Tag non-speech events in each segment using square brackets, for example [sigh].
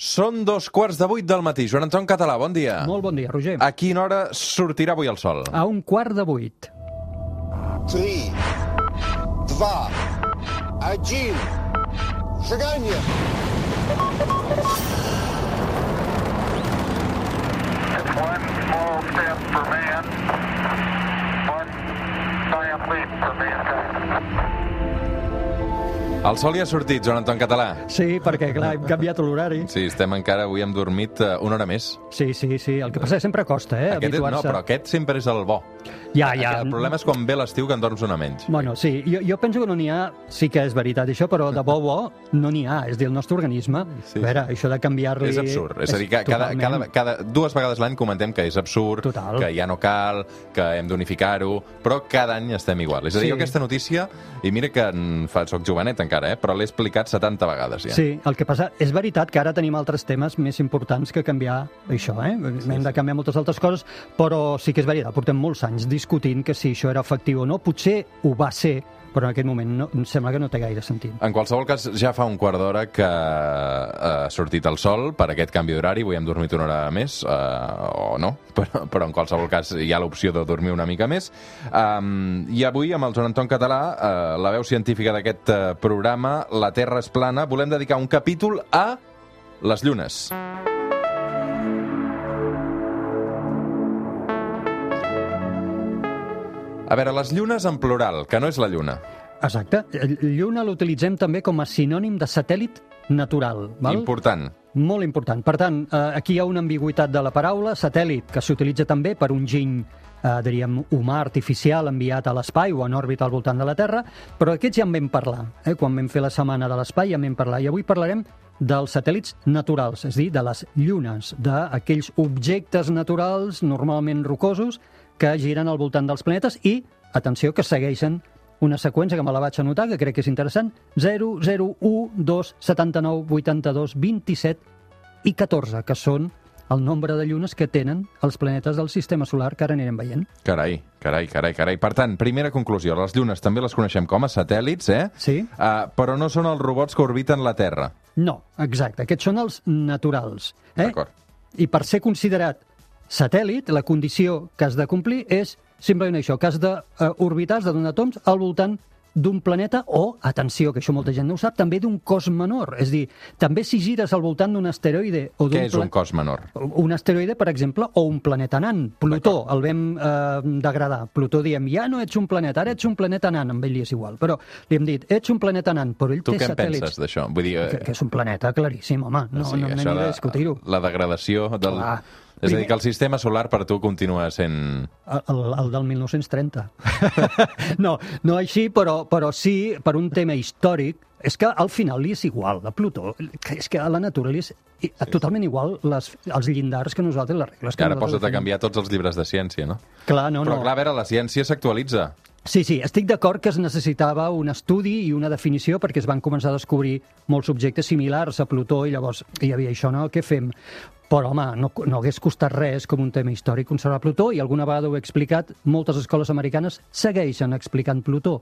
Són dos quarts de vuit del matí. Joan Anton Català, bon dia. Molt bon dia, Roger. A quina hora sortirà avui el sol? A un quart de vuit. 3, 2, 1, seganya! One small step for man, one giant leap for mankind. El sol ja ha sortit, Joan Anton Català. Sí, perquè, clar, hem canviat l'horari. Sí, estem encara, avui hem dormit eh, una hora més. Sí, sí, sí. El que passa és que sempre costa, eh, Aquest és, no, habituar-se. però aquest sempre és el bo. Ja, ja. El problema és quan ve l'estiu que en dorms una menys. Bueno, sí, jo, jo penso que no n'hi ha, sí que és veritat això, però de bo bo no n'hi ha. És dir, el nostre organisme, Sí. a veure, això de canviar-li... És absurd. És a dir, que cada, cada, cada, dues vegades l'any comentem que és absurd, Total. que ja no cal, que hem d'unificar-ho, però cada any estem igual. És a dir, Sí. jo aquesta notícia, i mira que en fa, soc jovenet encara, eh, però l'he explicat 70 vegades ja. Sí, el que passa, és veritat que ara tenim altres temes més importants que canviar això, eh? Hem de canviar moltes altres coses, però sí que és veritat, portem molts anys discutint que si això era efectiu o no. Potser ho va ser, però en aquest moment no, em sembla que no té gaire sentit. En qualsevol cas, ja fa un quart d'hora que ha sortit el sol per aquest canvi d'horari. Avui hem dormit una hora més, eh, o no, [laughs] però, però en qualsevol cas hi ha l'opció de dormir una mica més. Um, I avui, amb el Joan Anton Català, eh, la veu científica d'aquest eh, programa, La Terra és plana, volem dedicar un capítol a les llunes. A veure, les llunes en plural, que no és la lluna. Exacte. Lluna l'utilitzem també com a sinònim de satèl·lit natural. Val? Important. Molt important. Per tant, eh, aquí hi ha una ambigüitat de la paraula, satèl·lit, que s'utilitza també per un giny eh, diríem, humà artificial enviat a l'espai o en òrbita al voltant de la Terra, però d'aquests ja en vam parlar. Eh? Quan vam fer la setmana de l'espai ja en vam parlar. I avui parlarem dels satèl·lits naturals, és dir, de les llunes, d'aquells objectes naturals normalment rocosos que giren al voltant dels planetes i, atenció, que segueixen una seqüència que me la vaig anotar, que crec que és interessant, 0, 0, 1, 2, 79, 82, 27 i 14, que són el nombre de llunes que tenen els planetes del sistema solar que ara anirem veient. Carai, carai, carai, carai. Per tant, primera conclusió, les llunes també les coneixem com a satèl·lits, eh? Sí. Uh, però no són els robots que orbiten la Terra. No, exacte. Aquests són els naturals. Eh? D'acord. I per ser considerat satèl·lit, la condició que has de complir és simplement això, que has d'orbitar, has de donar toms al voltant d'un planeta o, atenció, que això molta gent no ho sap, també d'un cos menor. És a dir, també si gires al voltant d'un asteroide o Què és un cos menor? un asteroide, per exemple, o un planeta nan. Plutó, el vam eh, degradar. Plutó diem, ja no ets un planeta, ara ets un planeta nan, amb ell és igual. Però li hem dit, ets un planeta nan, però ell Tu té què en satèl·lits. penses d'això? Vull dir, Que, que és un planeta claríssim, home. No, sí, no, no ha de- de discutir-ho. La degradació del... Clar. És a dir, que el sistema solar per tu continua sent... El, el, el del 1930. [laughs] no, no així, però, però sí per un tema històric. És que al final li és igual, a Plutó. que És que a la natura li és i- totalment igual les, els llindars que nosaltres, les regles que Ara nosaltres posa't a canviar tots els llibres de ciència, no? Clar, no, Però no. clar, a veure, la ciència s'actualitza. Sí, sí, estic d'acord que es necessitava un estudi i una definició perquè es van començar a descobrir molts objectes similars a Plutó i llavors hi havia això, no? Què fem? Però, home, no, no hagués costat res com un tema històric conservar Plutó i alguna vegada ho he explicat, moltes escoles americanes segueixen explicant Plutó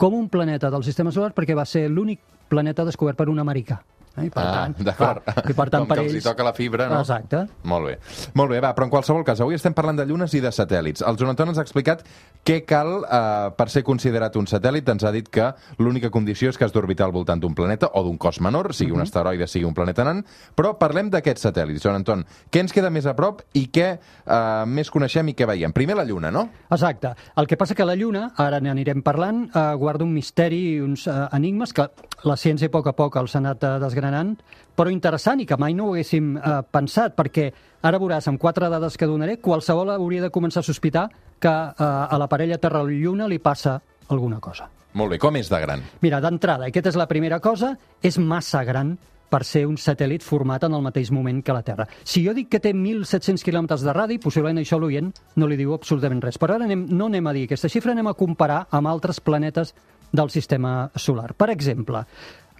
com un planeta del sistema solar perquè va ser l'únic planeta descobert per un americà. Eh? I per ah, tant, d'acord. I per tant, Com per que els ells... hi toca la fibra, no? Exacte. Molt bé. Molt bé, va, però en qualsevol cas, avui estem parlant de llunes i de satèl·lits. El Joan Anton ens ha explicat què cal eh, per ser considerat un satèl·lit. Ens ha dit que l'única condició és que has d'orbitar al voltant d'un planeta o d'un cos menor, sigui Mhm. un asteroide, sigui un planeta nan, però parlem d'aquests satèl·lits, Joan Anton. Què ens queda més a prop i què eh, més coneixem i què veiem? Primer la Lluna, no? Exacte. El que passa que la Lluna, ara n'anirem parlant, eh, guarda un misteri i uns eh, enigmes que la ciència a poc a poc els ha anat eh, desgranant, però interessant i que mai no ho haguéssim eh, pensat, perquè ara veuràs, amb quatre dades que donaré, qualsevol hauria de començar a sospitar que eh, a la parella Terra-Lluna li passa alguna cosa. Molt bé, com és de gran? Mira, d'entrada, aquesta és la primera cosa, és massa gran per ser un satèl·lit format en el mateix moment que la Terra. Si jo dic que té 1.700 quilòmetres de radi, possiblement això l'oient no li diu absolutament res. Però ara anem, no anem a dir aquesta xifra, anem a comparar amb altres planetes del sistema solar. Per exemple,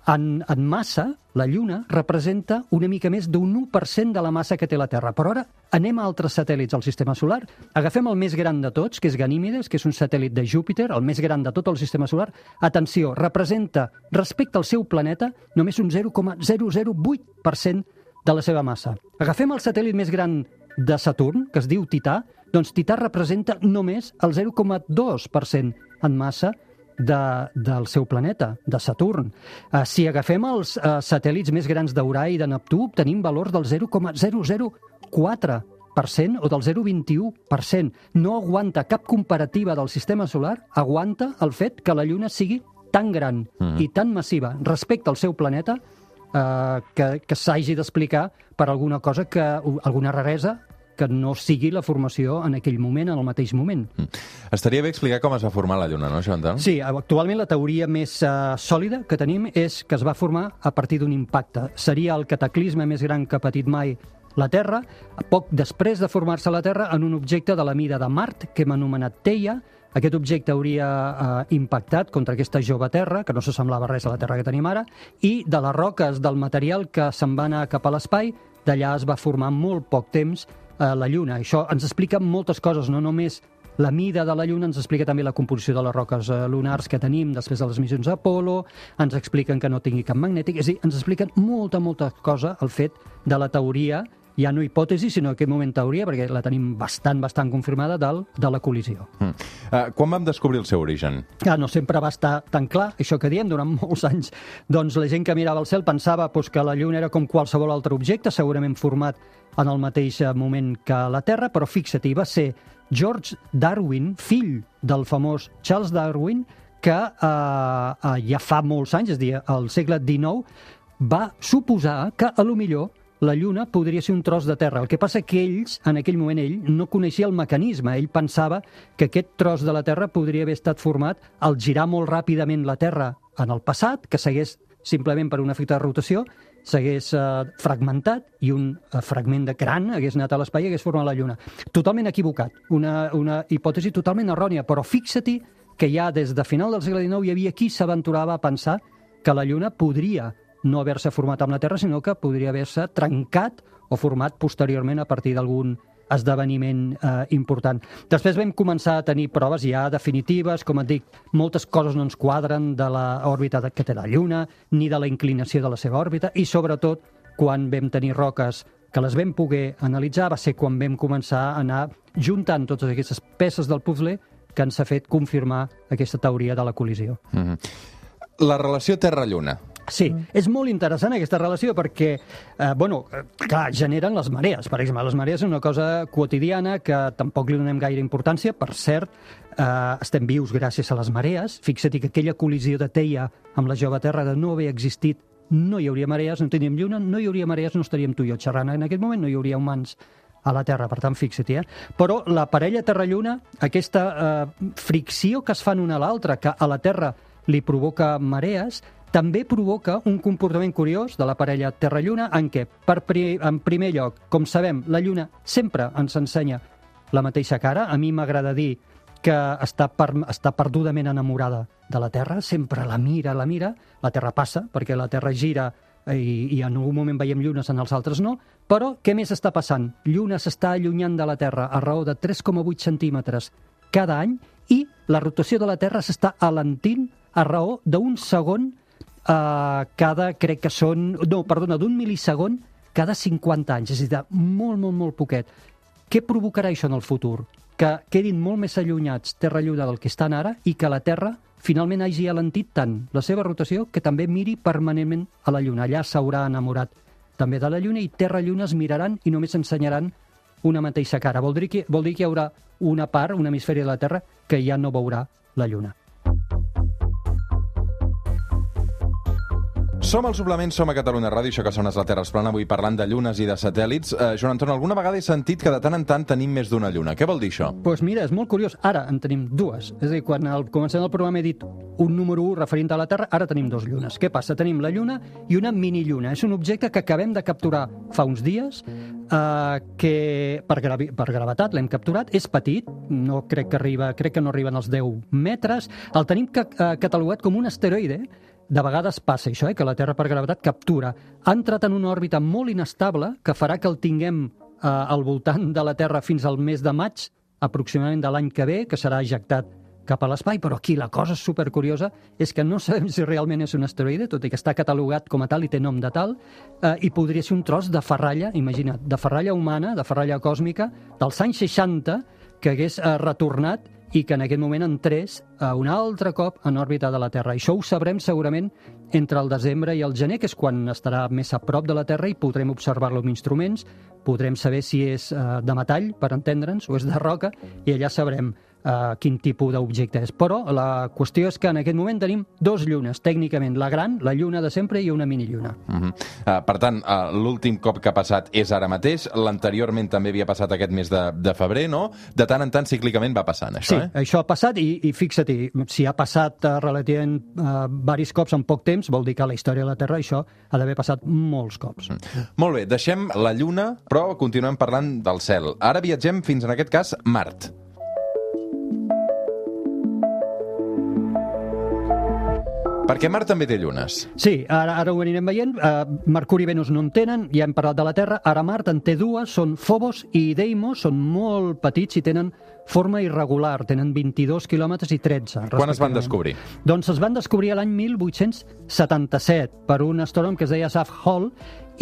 en, en massa, la Lluna representa una mica més d'un 1% de la massa que té la Terra. Però ara anem a altres satèl·lits del sistema solar. Agafem el més gran de tots, que és Ganímedes, que és un satèl·lit de Júpiter, el més gran de tot el sistema solar. Atenció, representa, respecte al seu planeta, només un 0,008% de la seva massa. Agafem el satèl·lit més gran de Saturn, que es diu Tità, doncs Tità representa només el 0,2% en massa de, del seu planeta, de Saturn. Uh, si agafem els uh, satèl·lits més grans d'Urà i de Neptú, obtenim valors del 0,004% o del 0,21%. No aguanta cap comparativa del sistema solar, aguanta el fet que la Lluna sigui tan gran Mhm. i tan massiva respecte al seu planeta eh, que, que s'hagi d'explicar per alguna cosa que, alguna raresa que no sigui la formació en aquell moment, en el mateix moment. Estaria bé explicar com es va formar la Lluna, no, Chantal? Sí, actualment la teoria més uh, sòlida que tenim és que es va formar a partir d'un impacte. Seria el cataclisme més gran que ha patit mai la Terra, poc després de formar-se la Terra en un objecte de la mida de Mart, que hem anomenat Teia. Aquest objecte hauria eh, impactat contra aquesta jove Terra, que no s'assemblava res a la Terra que tenim ara, i de les roques, del material que se'n va anar cap a l'espai, d'allà es va formar molt poc temps eh, la Lluna. Això ens explica moltes coses, no només la mida de la Lluna, ens explica també la composició de les roques eh, lunars que tenim després de les missions Apolo, ens expliquen que no tingui cap magnètic, és a dir, ens expliquen molta, molta cosa el fet de la teoria, ja no hipòtesi, sinó aquest moment teoria, perquè la tenim bastant, bastant confirmada, del, de la col·lisió. Mm. Uh, quan vam descobrir el seu origen? Ah, no sempre va estar tan clar, això que diem, durant [laughs] molts anys, doncs la gent que mirava al cel pensava doncs, que la Lluna era com qualsevol altre objecte, segurament format en el mateix eh, moment que la Terra, però fixa't, va ser George Darwin, fill del famós Charles Darwin, que eh, eh, ja fa molts anys, és a dir, al segle XIX, va suposar que, a lo millor, la Lluna podria ser un tros de terra. El que passa que ells, en aquell moment, ell no coneixia el mecanisme. Ell pensava que aquest tros de la Terra podria haver estat format al girar molt ràpidament la Terra en el passat, que s'hagués simplement per un efecte de rotació, s'hagués eh, fragmentat i un eh, fragment de gran hagués anat a l'espai i hagués format la Lluna. Totalment equivocat, una, una hipòtesi totalment errònia, però fixa-t'hi que ja des de final del segle XIX hi havia qui s'aventurava a pensar que la Lluna podria no haver-se format amb la Terra, sinó que podria haver-se trencat o format posteriorment a partir d'algun esdeveniment eh, important. Després vam començar a tenir proves ja definitives, com et dic, moltes coses no ens quadren de l'òrbita que té la Lluna, ni de la inclinació de la seva òrbita, i sobretot, quan vam tenir roques que les vam poder analitzar, va ser quan vam començar a anar juntant totes aquestes peces del puzzle que ens ha fet confirmar aquesta teoria de la col·lisió. Mm -hmm. La relació Terra-Lluna. Sí, és molt interessant aquesta relació perquè, eh, bueno, clar, generen les marees. Per exemple, les marees és una cosa quotidiana que tampoc li donem gaire importància. Per cert, eh, estem vius gràcies a les marees. Fixa't que aquella col·lisió de Teia amb la jove Terra de no haver existit no hi hauria marees, no tindríem lluna, no hi hauria marees, no estaríem tu i jo xerrant en aquest moment, no hi hauria humans a la Terra, per tant, fixa't, eh? Però la parella Terra-Lluna, aquesta eh, fricció que es fan una a l'altra, que a la Terra li provoca marees, també provoca un comportament curiós de la parella Terra-Lluna en què, per pri en primer lloc, com sabem, la Lluna sempre ens ensenya la mateixa cara. A mi m'agrada dir que està, per, està perdudament enamorada de la Terra, sempre la mira, la mira, la Terra passa, perquè la Terra gira i, i en algun moment veiem llunes, en els altres no, però què més està passant? Lluna s'està allunyant de la Terra a raó de 3,8 centímetres cada any i la rotació de la Terra s'està alentint a raó d'un segon eh, cada, crec que són, no, perdona, d'un milisegon cada 50 anys, és a dir, molt, molt, molt poquet. Què provocarà això en el futur? Que quedin molt més allunyats Terra-Lluna del que estan ara i que la Terra finalment hagi alentit tant la seva rotació que també miri permanentment a la Lluna. Allà s'haurà enamorat també de la Lluna i Terra-Lluna es miraran i només ensenyaran una mateixa cara. Vol dir, que, vol dir que hi haurà una part, un hemisferi de la Terra, que ja no veurà la Lluna. Som al suplement, som a Catalunya Ràdio, això que sona és la Terra es plana, avui parlant de llunes i de satèl·lits. Eh, Joan Anton, alguna vegada he sentit que de tant en tant tenim més d'una lluna. Què vol dir això? Doncs pues mira, és molt curiós. Ara en tenim dues. És a dir, quan al començament del programa he dit un número 1 referint a la Terra, ara tenim dos llunes. Què passa? Tenim la Lluna i una mini-lluna. És un objecte que acabem de capturar fa uns dies, eh, que per, gravi, per gravetat l'hem capturat. És petit, no crec que arriba, crec que no arriben als 10 metres. El tenim ca eh, catalogat com un asteroide, de vegades passa això, eh, que la Terra per gravetat captura. Ha entrat en una òrbita molt inestable que farà que el tinguem eh, al voltant de la Terra fins al mes de maig, aproximadament de l'any que ve, que serà ejectat cap a l'espai, però aquí la cosa supercuriosa és que no sabem si realment és un asteroide, tot i que està catalogat com a tal i té nom de tal, eh, i podria ser un tros de ferralla, imagina't, de ferralla humana, de ferralla còsmica, dels anys 60, que hagués eh, retornat i que en aquest moment entrés eh, un altre cop en òrbita de la Terra. Això ho sabrem segurament entre el desembre i el gener, que és quan estarà més a prop de la Terra i podrem observar-lo amb instruments, podrem saber si és eh, de metall, per entendre'ns, o és de roca, i allà sabrem eh, quin tipus d'objecte és. Però la qüestió és que en aquest moment tenim dos llunes, tècnicament, la gran, la lluna de sempre i una minilluna. Uh -huh. uh, per tant, uh, l'últim cop que ha passat és ara mateix, l'anteriorment també havia passat aquest mes de, de febrer, no? De tant en tant, cíclicament va passant, això, Sí, eh? això ha passat i, i fixa-t'hi, si ha passat uh, relativament uh, varis cops en poc temps, vol dir que a la història de la Terra això ha d'haver passat molts cops. Molt bé, deixem la Lluna, però continuem parlant del cel. Ara viatgem fins, en aquest cas, Mart. Perquè Mart també té llunes. Sí, ara, ara ho anirem veient. Uh, Mercuri i Venus no en tenen, ja hem parlat de la Terra. Ara Mart en té dues, són Phobos i Deimos, són molt petits i tenen forma irregular, tenen 22 quilòmetres i 13. Quan es van descobrir? Doncs es van descobrir l'any 1877 per un astrònom que es deia Saf Hall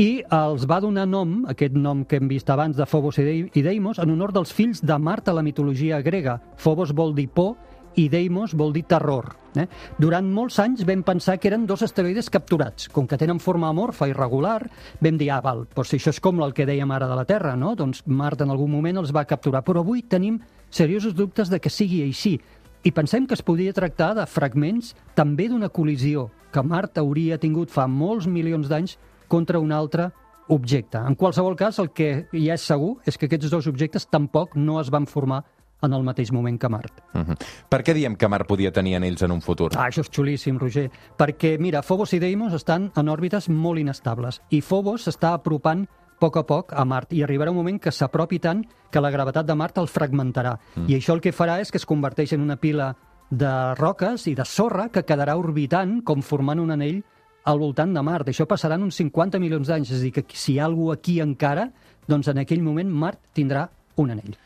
i els va donar nom, aquest nom que hem vist abans de Phobos i Deimos, en honor dels fills de Mart a la mitologia grega. Phobos vol dir por i Deimos vol dir terror. Eh? Durant molts anys vam pensar que eren dos asteroides capturats. Com que tenen forma amorfa irregular, vam dir, ah, val, doncs si això és com el que dèiem ara de la Terra, no? Doncs Mart en algun moment els va capturar. Però avui tenim seriosos dubtes de que sigui així. I pensem que es podria tractar de fragments també d'una col·lisió que Mart hauria tingut fa molts milions d'anys contra un altre objecte. En qualsevol cas, el que ja és segur és que aquests dos objectes tampoc no es van formar en el mateix moment que Mart. Uh -huh. Per què diem que Mart podia tenir anells en un futur? Ah, això és xulíssim, Roger, perquè, mira, Phobos i Deimos estan en òrbites molt inestables i Phobos s'està apropant a poc a poc a Mart i arribarà un moment que s'apropi tant que la gravetat de Mart el fragmentarà. Mm. I això el que farà és que es converteix en una pila de roques i de sorra que quedarà orbitant com formant un anell al voltant de Mart. Això passarà en uns 50 milions d'anys, és a dir, que si hi ha alguna aquí encara, doncs en aquell moment Mart tindrà un anell.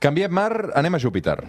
Canviem Mart, anem a Júpiter.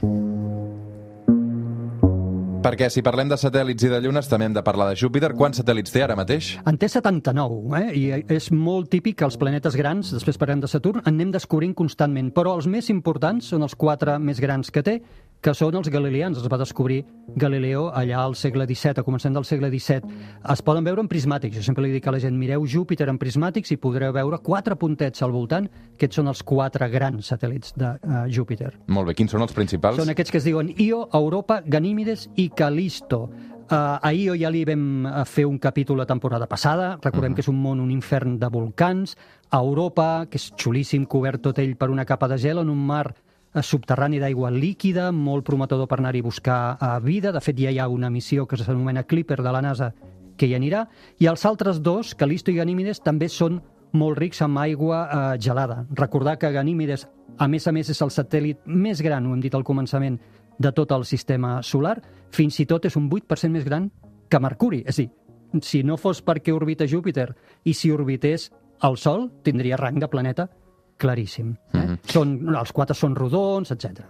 Perquè si parlem de satèl·lits i de llunes, també hem de parlar de Júpiter. Quants satèl·lits té ara mateix? En té 79, eh? i és molt típic que els planetes grans, després parlem de Saturn, anem descobrint constantment, però els més importants són els quatre més grans que té, que són els galileans. Els va descobrir Galileo allà al segle XVII, a començament del segle XVII. Es poden veure en prismàtics. Jo sempre li dic a la gent, mireu Júpiter en prismàtics i podreu veure quatre puntets al voltant. Aquests són els quatre grans satèl·lits de uh, Júpiter. Molt bé, quins són els principals? Són aquests que es diuen Io, Europa, Ganímedes i Calisto. Uh, a Io ja li vam eh, fer un capítol la temporada passada. Recordem uh -huh. que és un món, un infern de volcans. A Europa, que és xulíssim, cobert tot ell per una capa de gel en un mar subterrani d'aigua líquida, molt prometedor per anar-hi a buscar uh, vida. De fet, ja hi ha una missió que s'anomena Clipper de la NASA que hi anirà. I els altres dos, Calisto i Ganímedes, també són molt rics amb aigua eh, gelada. Recordar que Ganímedes, a més a més, és el satèl·lit més gran, ho hem dit al començament, de tot el sistema solar, fins i tot és un 8% més gran que Mercuri. És a dir, si no fos perquè orbita Júpiter i si orbités el Sol, tindria rang de planeta claríssim. Eh? Mm -hmm. són, els quatre són rodons, etc.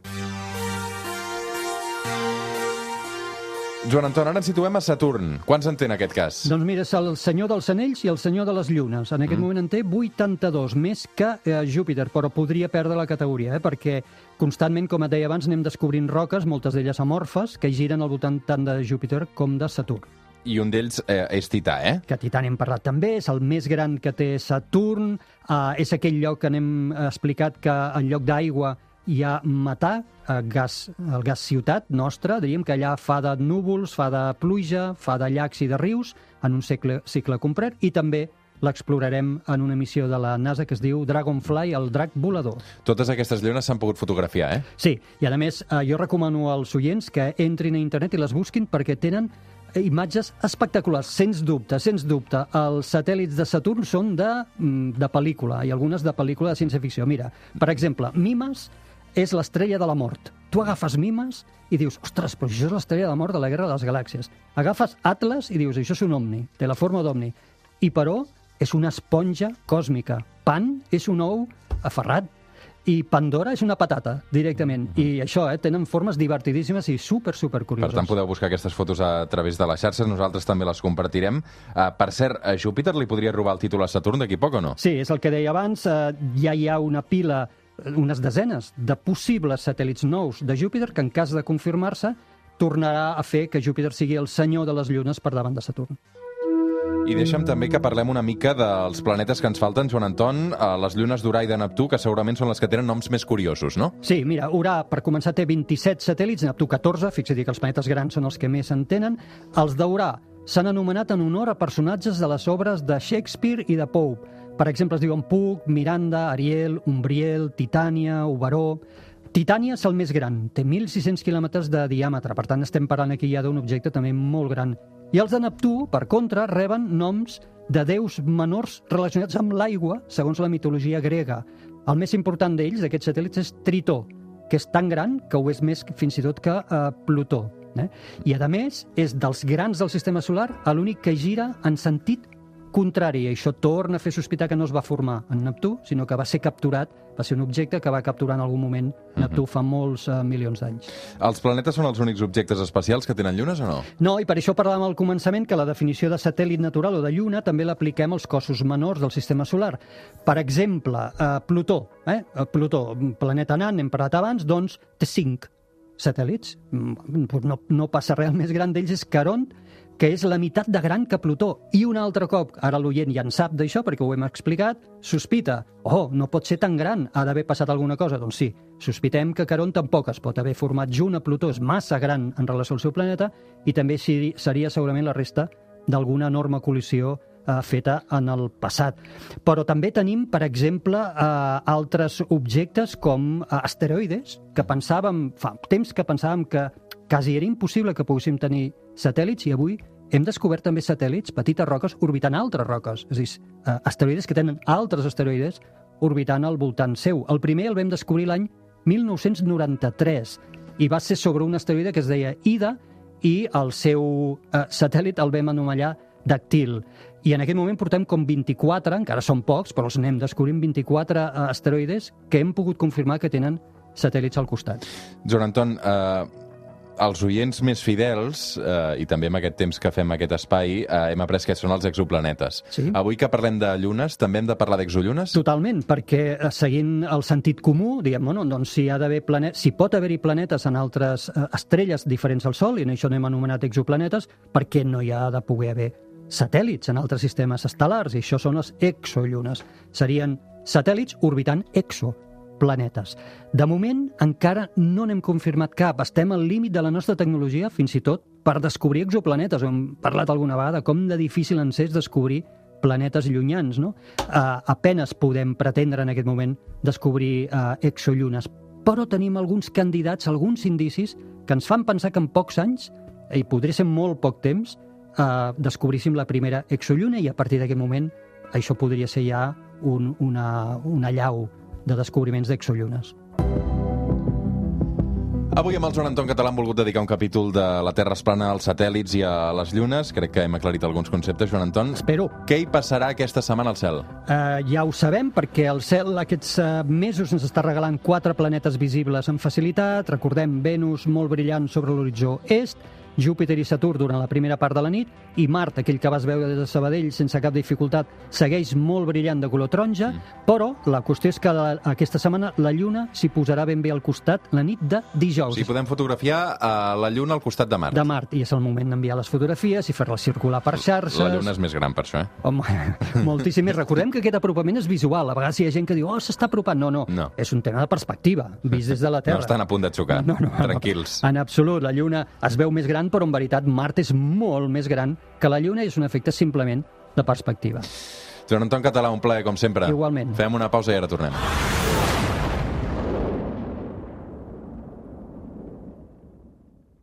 Joan Anton, ara ens situem a Saturn. Quants en té en aquest cas? Doncs mira, és el senyor dels anells i el senyor de les llunes. En aquest mm. moment en té 82, més que eh, Júpiter, però podria perdre la categoria, eh? perquè constantment, com et deia abans, anem descobrint roques, moltes d'elles amorfes, que giren al voltant tant de Júpiter com de Saturn. I un d'ells eh, és Tità, eh? que Tità n'hem parlat també, és el més gran que té Saturn, uh, és aquell lloc que n'hem explicat que en lloc d'aigua hi ha metà, uh, gas, el gas ciutat nostre, diríem que allà fa de núvols, fa de pluja, fa de llacs i de rius, en un cicle, cicle complet, i també l'explorarem en una missió de la NASA que es diu Dragonfly, el drac volador. Totes aquestes llunes s'han pogut fotografiar, eh? Sí, i a més, eh, jo recomano als oients que entrin a internet i les busquin perquè tenen imatges espectaculars, sens dubte, sens dubte. Els satèl·lits de Saturn són de, mm, de pel·lícula, i algunes de pel·lícula de ciència-ficció. Mira, per exemple, Mimes és l'estrella de la mort. Tu agafes Mimes i dius, ostres, però això és l'estrella de la mort de la Guerra de les Galàxies. Agafes Atlas i dius, això és un omni, té la forma d'omni. I, però, és una esponja còsmica. Pan és un ou aferrat. I Pandora és una patata, directament. I això, eh, tenen formes divertidíssimes i super, super Per curioses. tant, podeu buscar aquestes fotos a través de les xarxes, nosaltres també les compartirem. Uh, per cert, a Júpiter li podria robar el títol a Saturn d'aquí poc o no? Sí, és el que deia abans, eh, ja hi ha una pila, eh, unes desenes de possibles satèl·lits nous de Júpiter que en cas de confirmar-se tornarà a fer que Júpiter sigui el senyor de les llunes per davant de Saturn. I deixa'm també que parlem una mica dels planetes que ens falten, Joan Anton, uh, les llunes d'Urà i de Neptú, que segurament són les que tenen noms més curiosos, no? Sí, mira, Urà, per començar, té 27 satèl·lits, Neptú 14, fixa't que els planetes grans són els que més en tenen. Els d'Urà s'han anomenat en honor a personatges de les obres de Shakespeare i de Pope. Per exemple, es diuen Puck, Miranda, Ariel, Umbriel, Titània, Oberó... Titània és el més gran, té 1.600 quilòmetres de diàmetre, per tant estem parlant aquí ja d'un objecte també molt gran. I els de Neptú, per contra, reben noms de déus menors relacionats amb l'aigua, segons la mitologia grega. El més important d'ells, d'aquests satèl·lits, és Tritó, que és tan gran que ho és més fins i tot que eh, Plutó. Eh? I, a més, és dels grans del sistema solar l'únic que gira en sentit contrari. Això torna a fer sospitar que no es va formar en Neptú, sinó que va ser capturat, va ser un objecte que va capturar en algun moment Neptú fa molts eh, milions d'anys. Els planetes són els únics objectes espacials que tenen llunes o no? No, i per això parlàvem al començament que la definició de satèl·lit natural o de lluna també l'apliquem als cossos menors del sistema solar. Per exemple, eh, Plutó, eh? eh, Plutó, planeta nan, hem parlat abans, doncs té cinc satèl·lits. Mm, No, no passa res, el més gran d'ells és Caront, que és la meitat de gran que Plutó. I un altre cop, ara l'oient ja en sap d'això, perquè ho hem explicat, sospita, oh, no pot ser tan gran, ha d'haver passat alguna cosa. Doncs sí, sospitem que Caront tampoc es pot haver format junt a Plutó, és massa gran en relació al seu planeta, i també seri- seria segurament la resta d'alguna enorme col·lisió eh, feta en el passat. Però també tenim, per exemple, eh, altres objectes com eh, asteroides, que pensàvem, fa temps que pensàvem que quasi era impossible que poguéssim tenir satèl·lits i avui hem descobert també satèl·lits, petites roques, orbitant altres roques. És a dir, eh, asteroides que tenen altres asteroides orbitant al voltant seu. El primer el vam descobrir l'any 1993 i va ser sobre un asteroide que es deia Ida i el seu eh, satèl·lit el vam anomenar Dactyl. I en aquest moment portem com 24, encara són pocs, però els anem descobrint 24 eh, asteroides que hem pogut confirmar que tenen satèl·lits al costat. Joan Anton, eh, els oients més fidels, eh, i també amb aquest temps que fem aquest espai, eh, hem après que són els exoplanetes. Sí. Avui que parlem de llunes, també hem de parlar d'exollunes? Totalment, perquè eh, seguint el sentit comú, diguem, bueno, doncs si, ha d'haver planet... si pot haver-hi planetes en altres eh, estrelles diferents al Sol, i en això n'hem anomenat exoplanetes, per què no hi ha de poder haver satèl·lits en altres sistemes estel·lars? I això són les exollunes. Serien satèl·lits orbitant exoplanetes. De moment, encara no n'hem confirmat cap. Estem al límit de la nostra tecnologia, fins i tot per descobrir exoplanetes. Hem parlat alguna vegada, com de difícil ens és descobrir planetes llunyans, no? Uh, apenes podem pretendre en aquest moment descobrir uh, exollunes, però tenim alguns candidats, alguns indicis que ens fan pensar que en pocs anys, i podria ser molt poc temps, uh, descobríssim la primera exolluna i a partir d'aquest moment això podria ser ja un, una, una llau de descobriments d'exollunes. Avui amb el Joan Anton Català hem volgut dedicar un capítol de la Terra es plana als satèl·lits i a les llunes. Crec que hem aclarit alguns conceptes, Joan Anton. Espero. Què hi passarà aquesta setmana al cel? Uh, ja ho sabem perquè el cel aquests uh, mesos ens està regalant quatre planetes visibles amb facilitat. Recordem Venus molt brillant sobre l'horitzó est, Júpiter i Saturn durant la primera part de la nit i Mart, aquell que vas veure des de Sabadell sense cap dificultat, segueix molt brillant de color taronja, mm. però la qüestió és que la, aquesta setmana la Lluna s'hi posarà ben bé al costat la nit de O dijous. sigui, podem fotografiar uh, la lluna al costat de Mart. de Mart, i és el moment d'enviar les fotografies i fer-les circular per xarxes. La lluna és més gran per això, eh? Home, [laughs] moltíssim més. Recordem que aquest apropament és visual. A vegades hi ha gent que diu, oh, s'està apropant. No, no, No. És un tema de perspectiva, vist des de la [laughs] Terra. No estan a punt de xocar. No, no, Tranquils. En absolut. La Lluna es veu més gran, però en veritat Mart és molt més gran que la Lluna i és un efecte simplement de perspectiva. Joan Anton Català, un plaer, com sempre. Igualment. Fem una pausa i ara tornem.